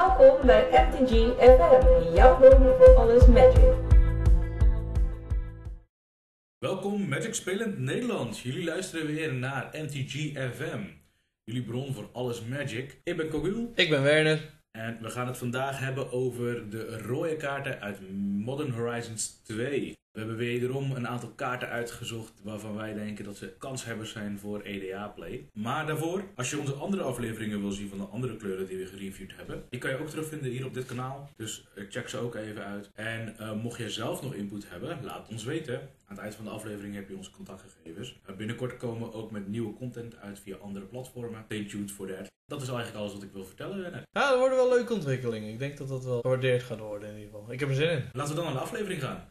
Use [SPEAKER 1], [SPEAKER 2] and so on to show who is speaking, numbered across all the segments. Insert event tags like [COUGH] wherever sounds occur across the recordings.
[SPEAKER 1] Welkom bij MTG FM, jouw bron voor alles Magic.
[SPEAKER 2] Welkom Magic Spelend Nederland. Jullie luisteren weer naar MTG FM. Jullie bron voor alles Magic. Ik ben Kogul
[SPEAKER 3] Ik ben Werner.
[SPEAKER 2] en we gaan het vandaag hebben over de rode kaarten uit Modern Horizons 2. We hebben wederom een aantal kaarten uitgezocht waarvan wij denken dat ze kanshebbers zijn voor EDA-play. Maar daarvoor, als je onze andere afleveringen wil zien van de andere kleuren die we gereviewd hebben, die kan je ook terugvinden hier op dit kanaal. Dus eh, check ze ook even uit. En eh, mocht je zelf nog input hebben, laat ons weten. Aan het eind van de aflevering heb je onze contactgegevens. Uh, binnenkort komen we ook met nieuwe content uit via andere platformen. Stay tuned for that. Dat is eigenlijk alles wat ik wil vertellen.
[SPEAKER 3] Ja, er worden wel leuke ontwikkelingen. Ik denk dat dat wel gewaardeerd gaat worden in ieder geval. Ik heb er zin in.
[SPEAKER 2] Laten we dan naar de aflevering gaan.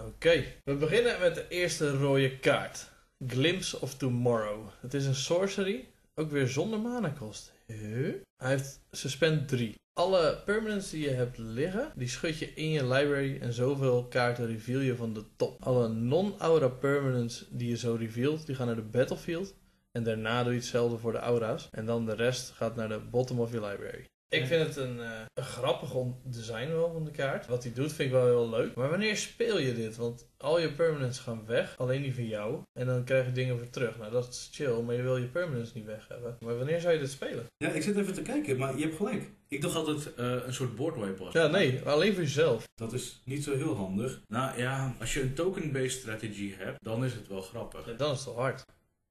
[SPEAKER 3] Oké, we beginnen met de eerste rode kaart. Glimpse of Tomorrow. Het is een sorcery, ook weer zonder mana kost. Huh? Hij heeft suspend 3. Alle permanents die je hebt liggen, die schud je in je library en zoveel kaarten reveal je van de top. Alle non-aura permanents die je zo revealt, die gaan naar de battlefield. En daarna doe je hetzelfde voor de aura's. En dan de rest gaat naar de bottom of je library. Ik vind het een, eh, een grappig design wel van de kaart. Wat hij doet vind ik wel heel leuk. Maar wanneer speel je dit? Want al je permanents gaan weg, alleen die van jou. En dan krijg je dingen weer terug. Nou, dat is chill, maar je wil je permanents niet weg hebben. Maar wanneer zou je dit spelen?
[SPEAKER 2] Ja, ik zit even te kijken, maar je hebt gelijk. Ik dacht altijd eh, een soort boardwipe was.
[SPEAKER 3] Ja, nee, alleen voor jezelf.
[SPEAKER 2] Dat is niet zo heel handig. Nou ja, als je een token-based strategie hebt, dan is het wel grappig.
[SPEAKER 3] Ja, dan is het wel hard.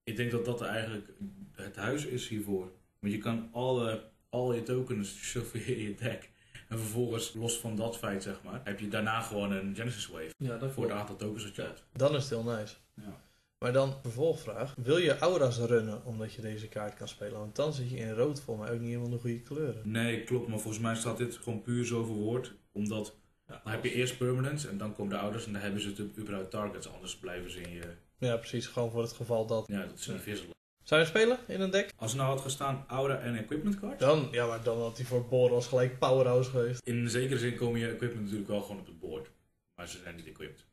[SPEAKER 2] Ik denk dat dat eigenlijk het huis is hiervoor. Want je kan alle, al je tokens in je deck. En vervolgens, los van dat feit zeg maar, heb je daarna gewoon een Genesis Wave.
[SPEAKER 3] Ja, dat
[SPEAKER 2] Voor het aantal tokens dat je hebt.
[SPEAKER 3] Dan is het heel nice.
[SPEAKER 2] Ja.
[SPEAKER 3] Maar dan, vervolgvraag. Wil je aura's runnen omdat je deze kaart kan spelen? Want dan zit je in rood voor mij ook niet helemaal de goede kleuren.
[SPEAKER 2] Nee, klopt. Maar volgens mij staat dit gewoon puur zo verwoord. Omdat
[SPEAKER 3] Ja,
[SPEAKER 2] dan heb je eerst permanents en dan komen de ouders en dan hebben ze het überhaupt targets. Anders blijven ze in je...
[SPEAKER 3] Ja, precies. Gewoon voor het geval dat...
[SPEAKER 2] Ja, dat een visselen.
[SPEAKER 3] Zou je spelen in een deck?
[SPEAKER 2] Als er nou had gestaan aura en equipment card.
[SPEAKER 3] Dan, ja, maar dan had hij voor Boros gelijk powerhouse geweest.
[SPEAKER 2] In zekere zin komen je equipment natuurlijk wel gewoon op het board. Maar ze zijn niet equipped.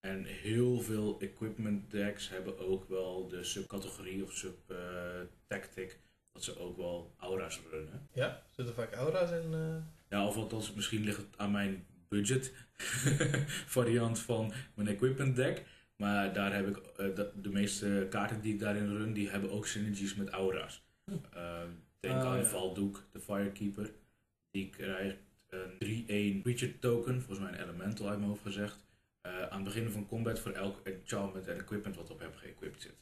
[SPEAKER 2] En heel veel equipment decks hebben ook wel de subcategorie of sub-tactic. dat ze ook wel aura's runnen.
[SPEAKER 3] Ja, zitten vaak aura's in. eh,
[SPEAKER 2] Ja, of althans, misschien ligt het aan mijn budget [LAUGHS] variant van mijn equipment deck. Maar daar heb ik eh, de, de meeste kaarten die ik daarin run, die hebben ook synergies met aura's. Ehm, denk
[SPEAKER 3] Ah,
[SPEAKER 2] aan
[SPEAKER 3] ja.
[SPEAKER 2] Valdoek, de Firekeeper. Die krijgt een 3-1 creature token, volgens mij een elemental uit mijn hoofd gezegd. eh, aan het begin van combat voor elk enchantment en equipment wat op hem geëquipt zit.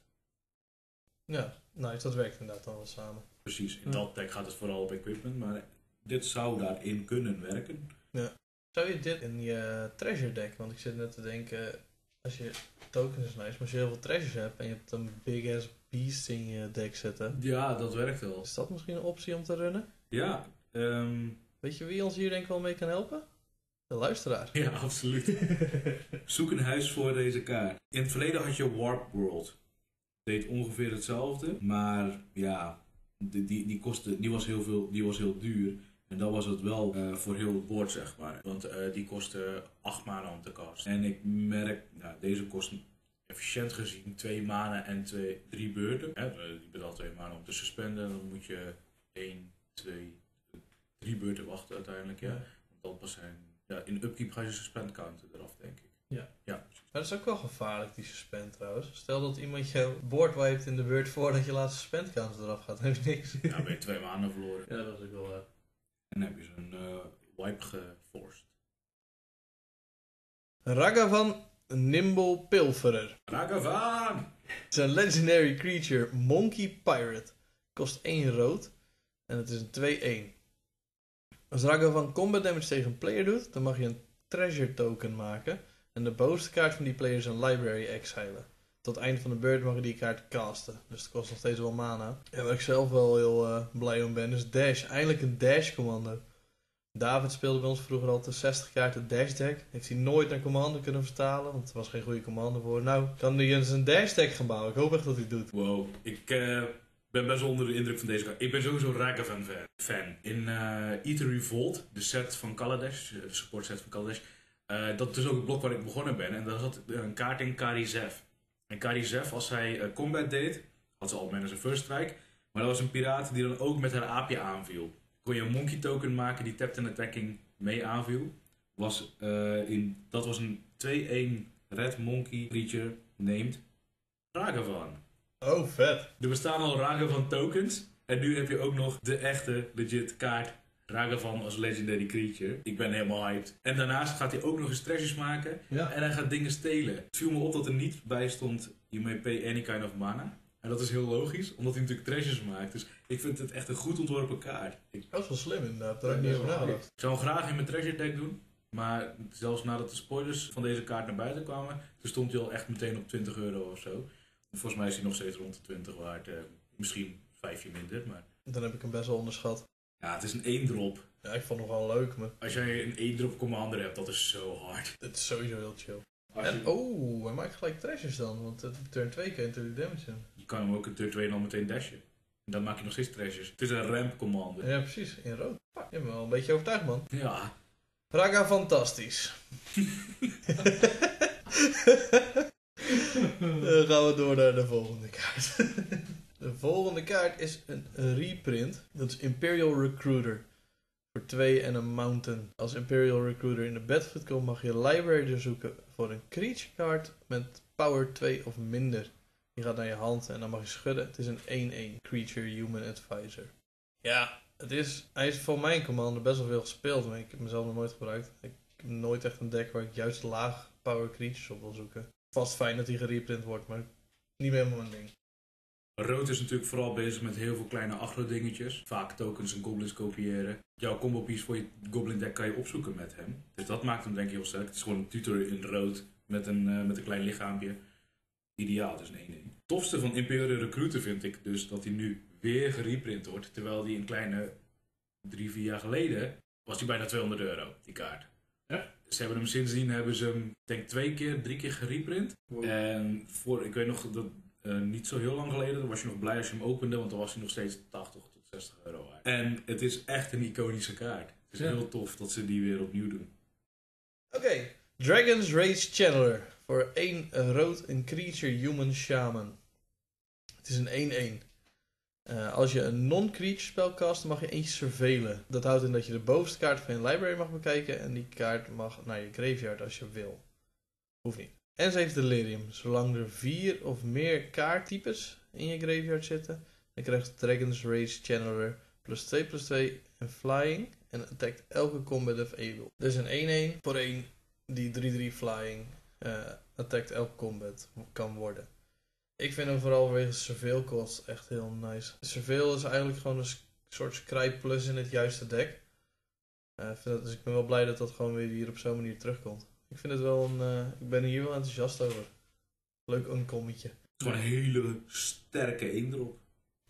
[SPEAKER 3] Ja, nice. Dat werkt inderdaad dan wel samen.
[SPEAKER 2] Precies, in
[SPEAKER 3] Ja.
[SPEAKER 2] dat deck gaat het vooral op equipment, maar dit zou daarin kunnen werken.
[SPEAKER 3] Zou je dit in je treasure deck? Want ik zit net te denken, als je tokens is nice, maar als je heel veel treasures hebt en je hebt een big ass beast in je deck zitten,
[SPEAKER 2] Ja, dat werkt wel.
[SPEAKER 3] is dat misschien een optie om te runnen?
[SPEAKER 2] Ja, ehm,
[SPEAKER 3] Weet je wie ons hier denk ik wel mee kan helpen? De luisteraar. [LAUGHS]
[SPEAKER 2] Ja, absoluut. Zoek een huis voor deze kaart. In het verleden had je Warp World. Deed ongeveer hetzelfde, maar ja, die, die, die, kostte, die, was, heel veel, die was heel duur. En dan was het wel eh, voor heel het board, zeg maar. Want eh, die kostte 8 mana om te casten. En ik merk, nou, deze kost efficiënt gezien 2 mana en 2, 3 beurten. Hè, eh, je betaalt 2 mana om te suspenden. Dan moet je 1, 2, 3 beurten wachten uiteindelijk. Ja. Want dan pas zijn. Ja, in upkeep ga je suspend counten eraf, denk ik.
[SPEAKER 3] Ja.
[SPEAKER 2] Ja.
[SPEAKER 3] Maar dat is ook wel gevaarlijk, die suspend trouwens. Stel dat iemand je board wiped in de beurt voordat je laatste suspend count eraf gaat, dan heb je niks.
[SPEAKER 2] Ja, ben je twee maanden verloren.
[SPEAKER 3] Ja, dat is ook wel waar.
[SPEAKER 2] En dan heb je zo'n eh, wipe geforced.
[SPEAKER 3] Ragavan Nimble Pilferer.
[SPEAKER 2] Ragavan!
[SPEAKER 3] Het is een legendary creature, Monkey Pirate. Kost 1 rood en het is een 2-1. Als Ragavan combat damage tegen een player doet, dan mag je een treasure token maken. En de bovenste kaart van die player is een library exilen. Tot het eind van de beurt mag je die kaart casten. Dus het kost nog steeds wel mana. En waar ik zelf wel heel eh, blij om ben, is Dash. Eindelijk een Dash commando. David speelde bij ons vroeger al de 60 kaarten Dash deck. Heeft hij nooit naar commando kunnen vertalen, want er was geen goede commando voor. Nou, kan hij eens een Dash deck gaan bouwen. Ik hoop echt dat hij het doet.
[SPEAKER 2] Wow, ik eh, ben best onder de indruk van deze kaart. Ik ben sowieso Ragavan fan. fan. In eh Ether Revolt, de set van Kaladesh, de support set van Kaladesh, dat is ook het blok waar ik begonnen ben. En daar zat een kaart in Karizev. En Karizev, als hij eh, combat deed, had ze al een first strike. Maar dat was een piraat die dan ook met haar aapje aanviel. kon je een monkey token maken die tapped en attacking mee aanviel. Was, eh, in, dat was een 2-1 red monkey creature named Ragavan.
[SPEAKER 3] Oh, vet.
[SPEAKER 2] Er bestaan al Ragavan tokens. En nu heb je ook nog de echte legit kaart Ragavan als legendary creature. Ik ben helemaal hyped. En daarnaast gaat hij ook nog eens treasures maken.
[SPEAKER 3] Ja.
[SPEAKER 2] En hij gaat dingen stelen. Het viel me op dat er niet bij stond, you may pay any kind of mana. En dat is heel logisch, omdat hij natuurlijk treasures maakt. Dus ik vind het echt een goed ontworpen kaart. Ik
[SPEAKER 3] Dat is wel slim inderdaad. Daar
[SPEAKER 4] Ja,
[SPEAKER 3] heb ik niet
[SPEAKER 4] dat
[SPEAKER 3] over nagedacht.
[SPEAKER 2] zou hem graag in mijn treasure deck doen. Maar zelfs nadat de spoilers van deze kaart naar buiten kwamen, toen stond hij al echt meteen op 20 euro of zo. Volgens mij is hij nog steeds rond de 20 waard. eh, misschien vijfje minder, maar...
[SPEAKER 3] Dan heb ik hem best wel onderschat.
[SPEAKER 2] Ja, het is een 1 drop.
[SPEAKER 3] Ja, ik vond hem wel leuk, maar
[SPEAKER 2] Als jij een 1 drop commander hebt, dat is zo hard.
[SPEAKER 3] het is sowieso heel chill.
[SPEAKER 2] Als
[SPEAKER 3] En,
[SPEAKER 2] je,
[SPEAKER 3] oh, hij maakt gelijk treasures dan, want het turn 2 kan je natuurlijk damage doen.
[SPEAKER 2] je kan hem ook een turn 2 al meteen dashen. En dan maak je nog steeds treasures. Het is een ramp commander.
[SPEAKER 3] Ja, precies, in rood. Je me wel een beetje overtuigd, man.
[SPEAKER 2] Ja.
[SPEAKER 3] Raga fantastisch. [LAUGHS] Dan gaan we door naar de volgende kaart. [LAUGHS] de volgende kaart is een reprint. Dat is Imperial Recruiter. Voor 2 en een mountain. Als Imperial Recruiter in de battlefield komt, mag je library zoeken voor een creature card met power 2 of minder. Die gaat naar je hand en dan mag je schudden. Het is een 1-1 creature human advisor. Ja, het is, hij is voor mijn commander best wel veel gespeeld, maar ik heb mezelf nog nooit gebruikt. Ik heb nooit echt een deck waar ik juist laag power creatures op wil zoeken. Vast fijn dat hij gereprint wordt, maar niet meer mijn ding.
[SPEAKER 2] Rood is natuurlijk vooral bezig met heel veel kleine agro dingetjes. Vaak tokens en goblins kopiëren. Jouw combo piece voor je goblin deck kan je opzoeken met hem. Dus dat maakt hem denk ik heel sterk. Het is gewoon een tutor in rood met een, eh, met een klein lichaampje. Ideaal, dus een 1-1. Tofste van Imperial Recruiter vind ik dus dat hij nu weer gereprint wordt. Terwijl die een kleine drie, vier jaar geleden was hij bijna 200 euro, die kaart.
[SPEAKER 4] Ja?
[SPEAKER 2] Ze hebben hem sindsdien hebben ze hem, denk twee keer, drie keer gereprint.
[SPEAKER 4] Wow.
[SPEAKER 2] En voor, ik weet nog dat eh, niet zo heel lang geleden, dan was je nog blij als je hem opende, want dan was hij nog steeds 80 tot 60 euro waard. En het is echt een iconische kaart. Het is
[SPEAKER 4] Ja.
[SPEAKER 2] heel tof dat ze die weer opnieuw doen.
[SPEAKER 3] Oké, Dragon's Rage Channeler. Voor 1 rood een creature human shaman. Het is een 1-1. Eh, als je een non-creature spel cast, dan mag je eentje surveilen. Dat houdt in dat je de bovenste kaart van je library mag bekijken en die kaart mag naar je graveyard als je wil. Hoeft niet. En ze heeft delirium. Zolang er vier of meer kaarttypes in je graveyard zitten, dan krijgt Dragon's Rage Channeler plus 2 plus 2 en flying en attackt elke combat of able. Dus een 1-1 voor 1 die 3-3 flying eh attackt elke combat kan worden. Ik vind hem vooral vanwege surveil cost echt heel nice. Surveil is eigenlijk gewoon een soort scry plus in het juiste deck. Eh, dus ik ben wel blij dat dat gewoon weer hier op zo'n manier terugkomt. Ik vind het wel een. eh, ik ben hier wel enthousiast over. Leuk
[SPEAKER 2] is gewoon een hele sterke eendrop.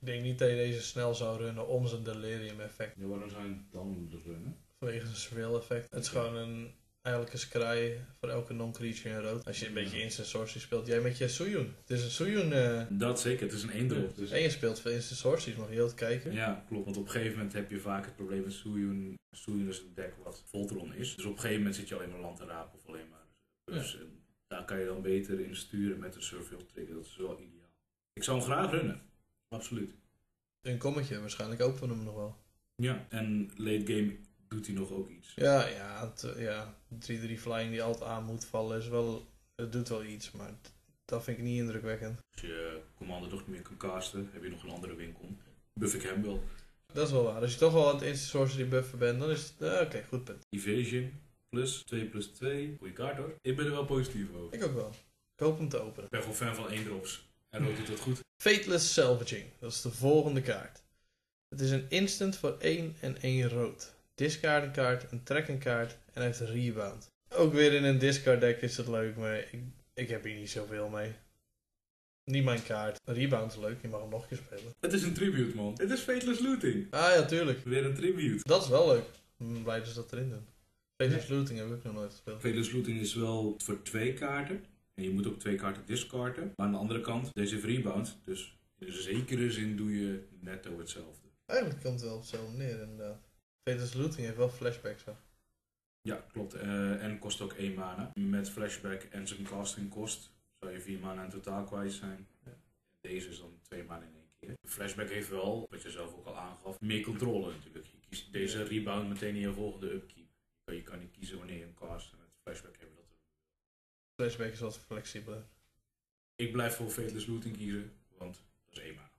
[SPEAKER 3] Ik denk niet dat je deze snel zou runnen om zijn delirium effect.
[SPEAKER 2] Ja, waarom zou je dan runnen?
[SPEAKER 3] Vanwege zijn surveil effect. Het is gewoon een. Eigenlijk een scry voor elke non-creature in rood. Als je een beetje instant sorcery speelt. Jij met je Suyun. Het is een Suyun. eh
[SPEAKER 2] Dat zeker, het is een eendrop. Dus...
[SPEAKER 3] en je speelt veel instant sorceries. Mag je heel kijken.
[SPEAKER 2] Ja, klopt. Want op een gegeven moment heb je vaak het probleem met Suiyun. Suiyun is een deck wat Voltron is. Dus op een gegeven moment zit je alleen maar land te rapen of alleen maar. Dus eh, daar kan je dan beter in sturen met een surveil trigger. Dat is wel ideaal. Ik zou hem graag runnen. Absoluut.
[SPEAKER 3] Een kommetje. Waarschijnlijk openen we hem nog wel.
[SPEAKER 2] Ja, en late game doet hij nog ook iets.
[SPEAKER 3] Ja, ja. het, eh, ja 3-3 flying die altijd aan moet vallen is wel... Het doet wel iets. Maar dat vind ik niet indrukwekkend.
[SPEAKER 2] Als je Commander toch niet meer kan casten, heb je nog een andere winkel. Buff ik hem wel.
[SPEAKER 3] Dat is wel waar. Als je toch wel aan het instant sorcery buffen bent. Dan is het... eh, Oké, goed punt.
[SPEAKER 2] Evasion plus 2 plus 2. Goeie kaart hoor. Ik ben er wel positief over.
[SPEAKER 3] Ik ook wel. Ik hoop hem te openen.
[SPEAKER 2] Ik ben gewoon fan van één drops. En rood doet dat goed.
[SPEAKER 3] Fateless Salvaging. Dat is de volgende kaart. Het is een instant voor 1 en 1 rood. Discard een kaart, een trek een kaart en hij heeft een rebound. Ook weer in een discard deck is het leuk, maar ik, ik heb hier niet zoveel mee. Niet mijn kaart. Rebound is leuk, je mag hem nog een keer spelen.
[SPEAKER 2] Het is een tribute man. Het is Fateless Looting.
[SPEAKER 3] Ah ja, tuurlijk.
[SPEAKER 2] Weer een tribute.
[SPEAKER 3] Dat is wel leuk. Ik ben blij dat ze dat erin doen. Fateless Looting heb ik nog nooit gespeeld.
[SPEAKER 2] Fateless Looting is wel voor twee kaarten. En je moet ook twee kaarten discarden. Maar aan de andere kant, deze heeft rebound. Dus in zekere zin doe je netto hetzelfde.
[SPEAKER 3] Eigenlijk komt het wel op hetzelfde neer inderdaad. Fateless Looting heeft wel flashbacks. Hè?
[SPEAKER 2] Ja, klopt. Eh, en kost ook één mana. Met flashback en zijn casting kost zou je vier mana in totaal kwijt zijn. Deze is dan twee mana in één keer. Flashback heeft wel, wat je zelf ook al aangaf, meer controle natuurlijk. Je kies deze rebound meteen in je volgende upkeep. Je kan niet kiezen wanneer je hem cast. En met flashback hebben dat.
[SPEAKER 3] Flashback is wat flexibeler.
[SPEAKER 2] Ik blijf voor Fateless Looting kiezen, want dat is één mana.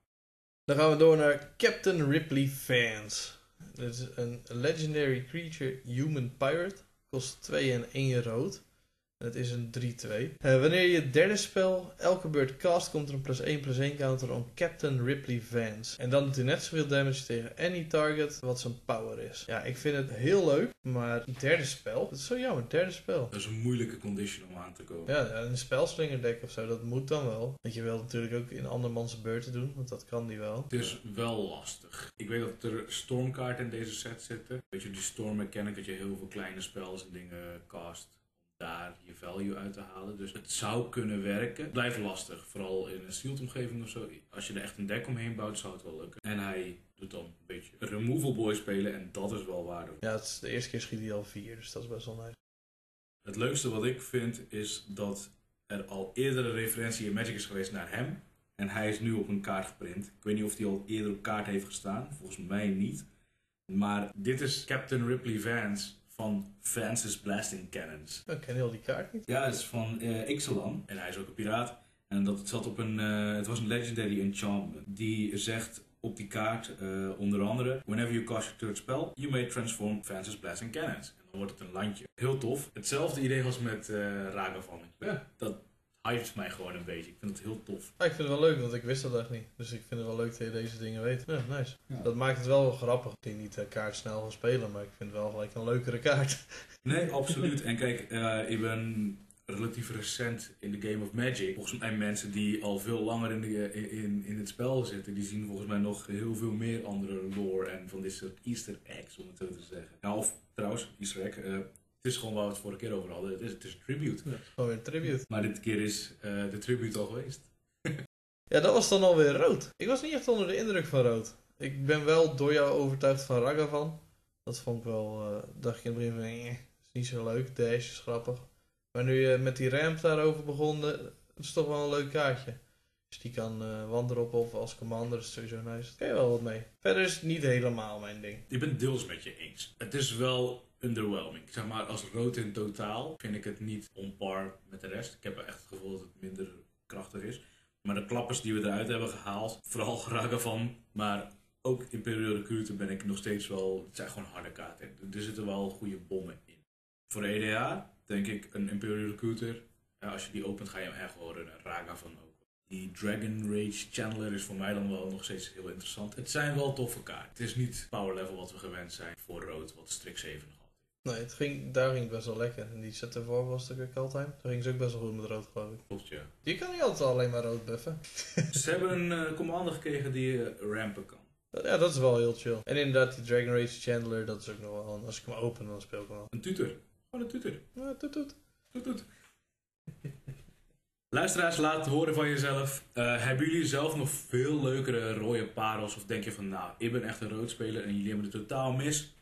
[SPEAKER 3] Dan gaan we door naar Captain Ripley Fans. Dit is een legendary creature human pirate. Kost 2 en 1 rood. Het is een 3-2. Eh, wanneer je het derde spel elke beurt cast, komt er een plus 1 plus 1 counter om Captain Ripley Vance. En dan doet hij net zoveel damage tegen any target wat zijn power is. Ja, ik vind het heel leuk, maar het derde spel, dat is zo jammer, het derde spel.
[SPEAKER 2] Dat is een moeilijke condition om aan te komen.
[SPEAKER 3] Ja, een spelslinger deck of zo, dat moet dan wel. Want je wilt natuurlijk ook in andermans beurten doen, want dat kan die wel.
[SPEAKER 2] Het is wel lastig. Ik weet dat er stormkaarten in deze set zitten. Weet je, die storm mechanic dat je heel veel kleine spells en dingen cast daar je value uit te halen. Dus het zou kunnen werken. Blijft lastig, vooral in een sealed omgeving of zo. Als je er echt een deck omheen bouwt, zou het wel lukken. En hij doet dan een beetje removal boy spelen en dat is wel waardevol.
[SPEAKER 3] Ja, het is de eerste keer schiet hij al 4, dus dat is best wel nice.
[SPEAKER 2] Het leukste wat ik vind is dat er al eerder een referentie in Magic is geweest naar hem. En hij is nu op een kaart geprint. Ik weet niet of hij al eerder op kaart heeft gestaan. Volgens mij niet. Maar dit is Captain Ripley Vance van Vance's Blasting Cannons.
[SPEAKER 3] Ik ken heel die kaart niet.
[SPEAKER 2] Ja, het is van eh Ixalan. En hij is ook een piraat. En dat zat op een, eh, het was een legendary enchantment. Die zegt op die kaart eh, onder andere... Whenever you cast your third spell, you may transform Vance's Blasting Cannons. En dan wordt het een landje. Heel tof. Hetzelfde idee als met eh Ragavan. Ja, dat hypt mij gewoon een beetje. Ik vind het heel tof.
[SPEAKER 3] Ah, ik vind het wel leuk, want ik wist dat echt niet. Dus ik vind het wel leuk dat je deze dingen weet. Ja, nice.
[SPEAKER 2] Ja.
[SPEAKER 3] Dat maakt het wel wel grappig. Ik die niet de kaart snel gaan spelen, maar ik vind het wel gelijk een leukere kaart. [LAUGHS]
[SPEAKER 2] Nee, absoluut. En kijk, eh, ik ben relatief recent in de Game of Magic. Volgens mij mensen die al veel langer in, de, in, in het spel zitten, die zien volgens mij nog heel veel meer andere lore en van dit soort easter eggs, om het zo te zeggen. Nou, of trouwens, easter egg, eh, het is gewoon waar we het vorige keer over hadden. Het is, het is een tribute.
[SPEAKER 3] Gewoon weer een tribute.
[SPEAKER 2] Maar dit keer is eh, de tribute al geweest. [LAUGHS]
[SPEAKER 3] Ja, dat was dan alweer rood. Ik was niet echt onder de indruk van rood. Ik ben wel door jou overtuigd van Ragavan. Dat vond ik wel, eh, dacht ik in het begin van, eh, is niet zo leuk. Dash is grappig. Maar nu je met die ramp daarover begon, eh, het is toch wel een leuk kaartje. Dus die kan eh wandelen op of als commander, is sowieso nice. Daar kan je wel wat mee. Verder is het niet helemaal mijn ding.
[SPEAKER 2] Ik ben deels met je eens. Het is wel underwhelming. Zeg maar, als rood in totaal vind ik het niet on par met de rest. Ik heb echt het gevoel dat het minder krachtig is. Maar de klappers die we eruit hebben gehaald, [LAUGHS] vooral Graga van, maar ook in periode Recruiter ben ik nog steeds wel, het zijn gewoon harde kaarten. Er zitten wel goede bommen in. Voor EDA denk ik een Imperial Recruiter, als je die opent ga je hem echt runnen. Raga van ook. Die Dragon Rage Channeler is voor mij dan wel nog steeds heel interessant. Het zijn wel toffe kaarten. Het is niet power level wat we gewend zijn voor rood, wat Strix 7 nog had.
[SPEAKER 3] Nee, het ging, daar ging het best wel lekker. En die set ervoor was natuurlijk Kaltheim. Daar ging ze ook best wel goed met rood, geloof ik.
[SPEAKER 2] Klopt, ja.
[SPEAKER 3] Die kan niet altijd alleen maar rood buffen. [LAUGHS]
[SPEAKER 2] Ze hebben een eh, commander gekregen die eh, rampen kan.
[SPEAKER 3] Ja, dat is wel heel chill. En inderdaad, die Dragon Rage Chandler, dat is ook nog wel... Als ik hem open, dan speel ik hem wel.
[SPEAKER 2] Een tutor. Gewoon een tutor.
[SPEAKER 3] Ja, toet toet.
[SPEAKER 2] Toet, toet. Luisteraars, laat het horen van jezelf. Eh, hebben jullie zelf nog veel leukere rode parels? Of denk je van, nou, ik ben echt een roodspeler en jullie hebben het totaal mis?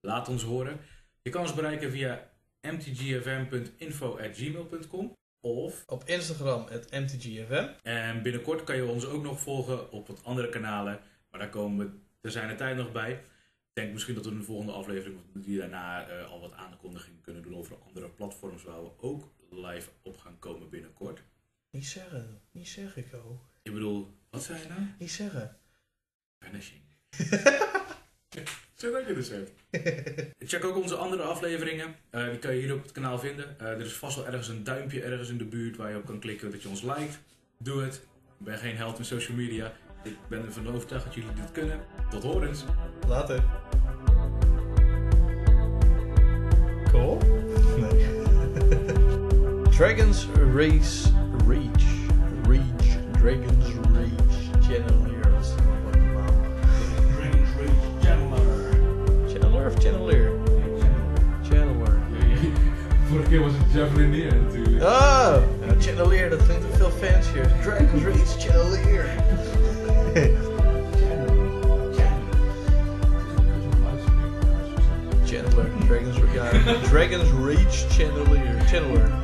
[SPEAKER 2] Laat ons horen. Je kan ons bereiken via mtgfm.info.gmail.com of
[SPEAKER 3] Op Instagram, het MTGFM.
[SPEAKER 2] En binnenkort kan je ons ook nog volgen op wat andere kanalen. Maar daar komen we er zijn de tijd nog bij. Ik denk misschien dat we in de volgende aflevering of die daarna eh, al wat aankondigingen kunnen doen over andere platforms waar we ook live op gaan komen binnenkort.
[SPEAKER 3] Niet zeggen, niet zeggen, Ko.
[SPEAKER 2] Ik bedoel, wat zei je nou?
[SPEAKER 3] Niet zeggen.
[SPEAKER 2] Vanishing. [LAUGHS] Zo dat je dus hebt. Check ook onze andere afleveringen. Eh, die kan je hier op het kanaal vinden. Eh, er is vast wel ergens een duimpje ergens in de buurt waar je op kan klikken dat je ons liked. Doe het. Ik ben geen held in social media. Ik ben ervan overtuigd dat jullie dit kunnen. Tot horens.
[SPEAKER 3] Later. Cool? [LAUGHS] Nee. [LAUGHS] Dragons Race Rage. Rage. Dragons Rage. Channelier. Dat is een leuke naam. Channeler of Channelier? Channeler.
[SPEAKER 2] Vorige keer was het Javelineer natuurlijk.
[SPEAKER 3] Ah! Ja, Channelier, dat klinkt ook veel fancier. Dragons Rage Channelier. Chandler, Dragons, ja, Dragons Rage Chandelier. Chandler, godverdomme. En hij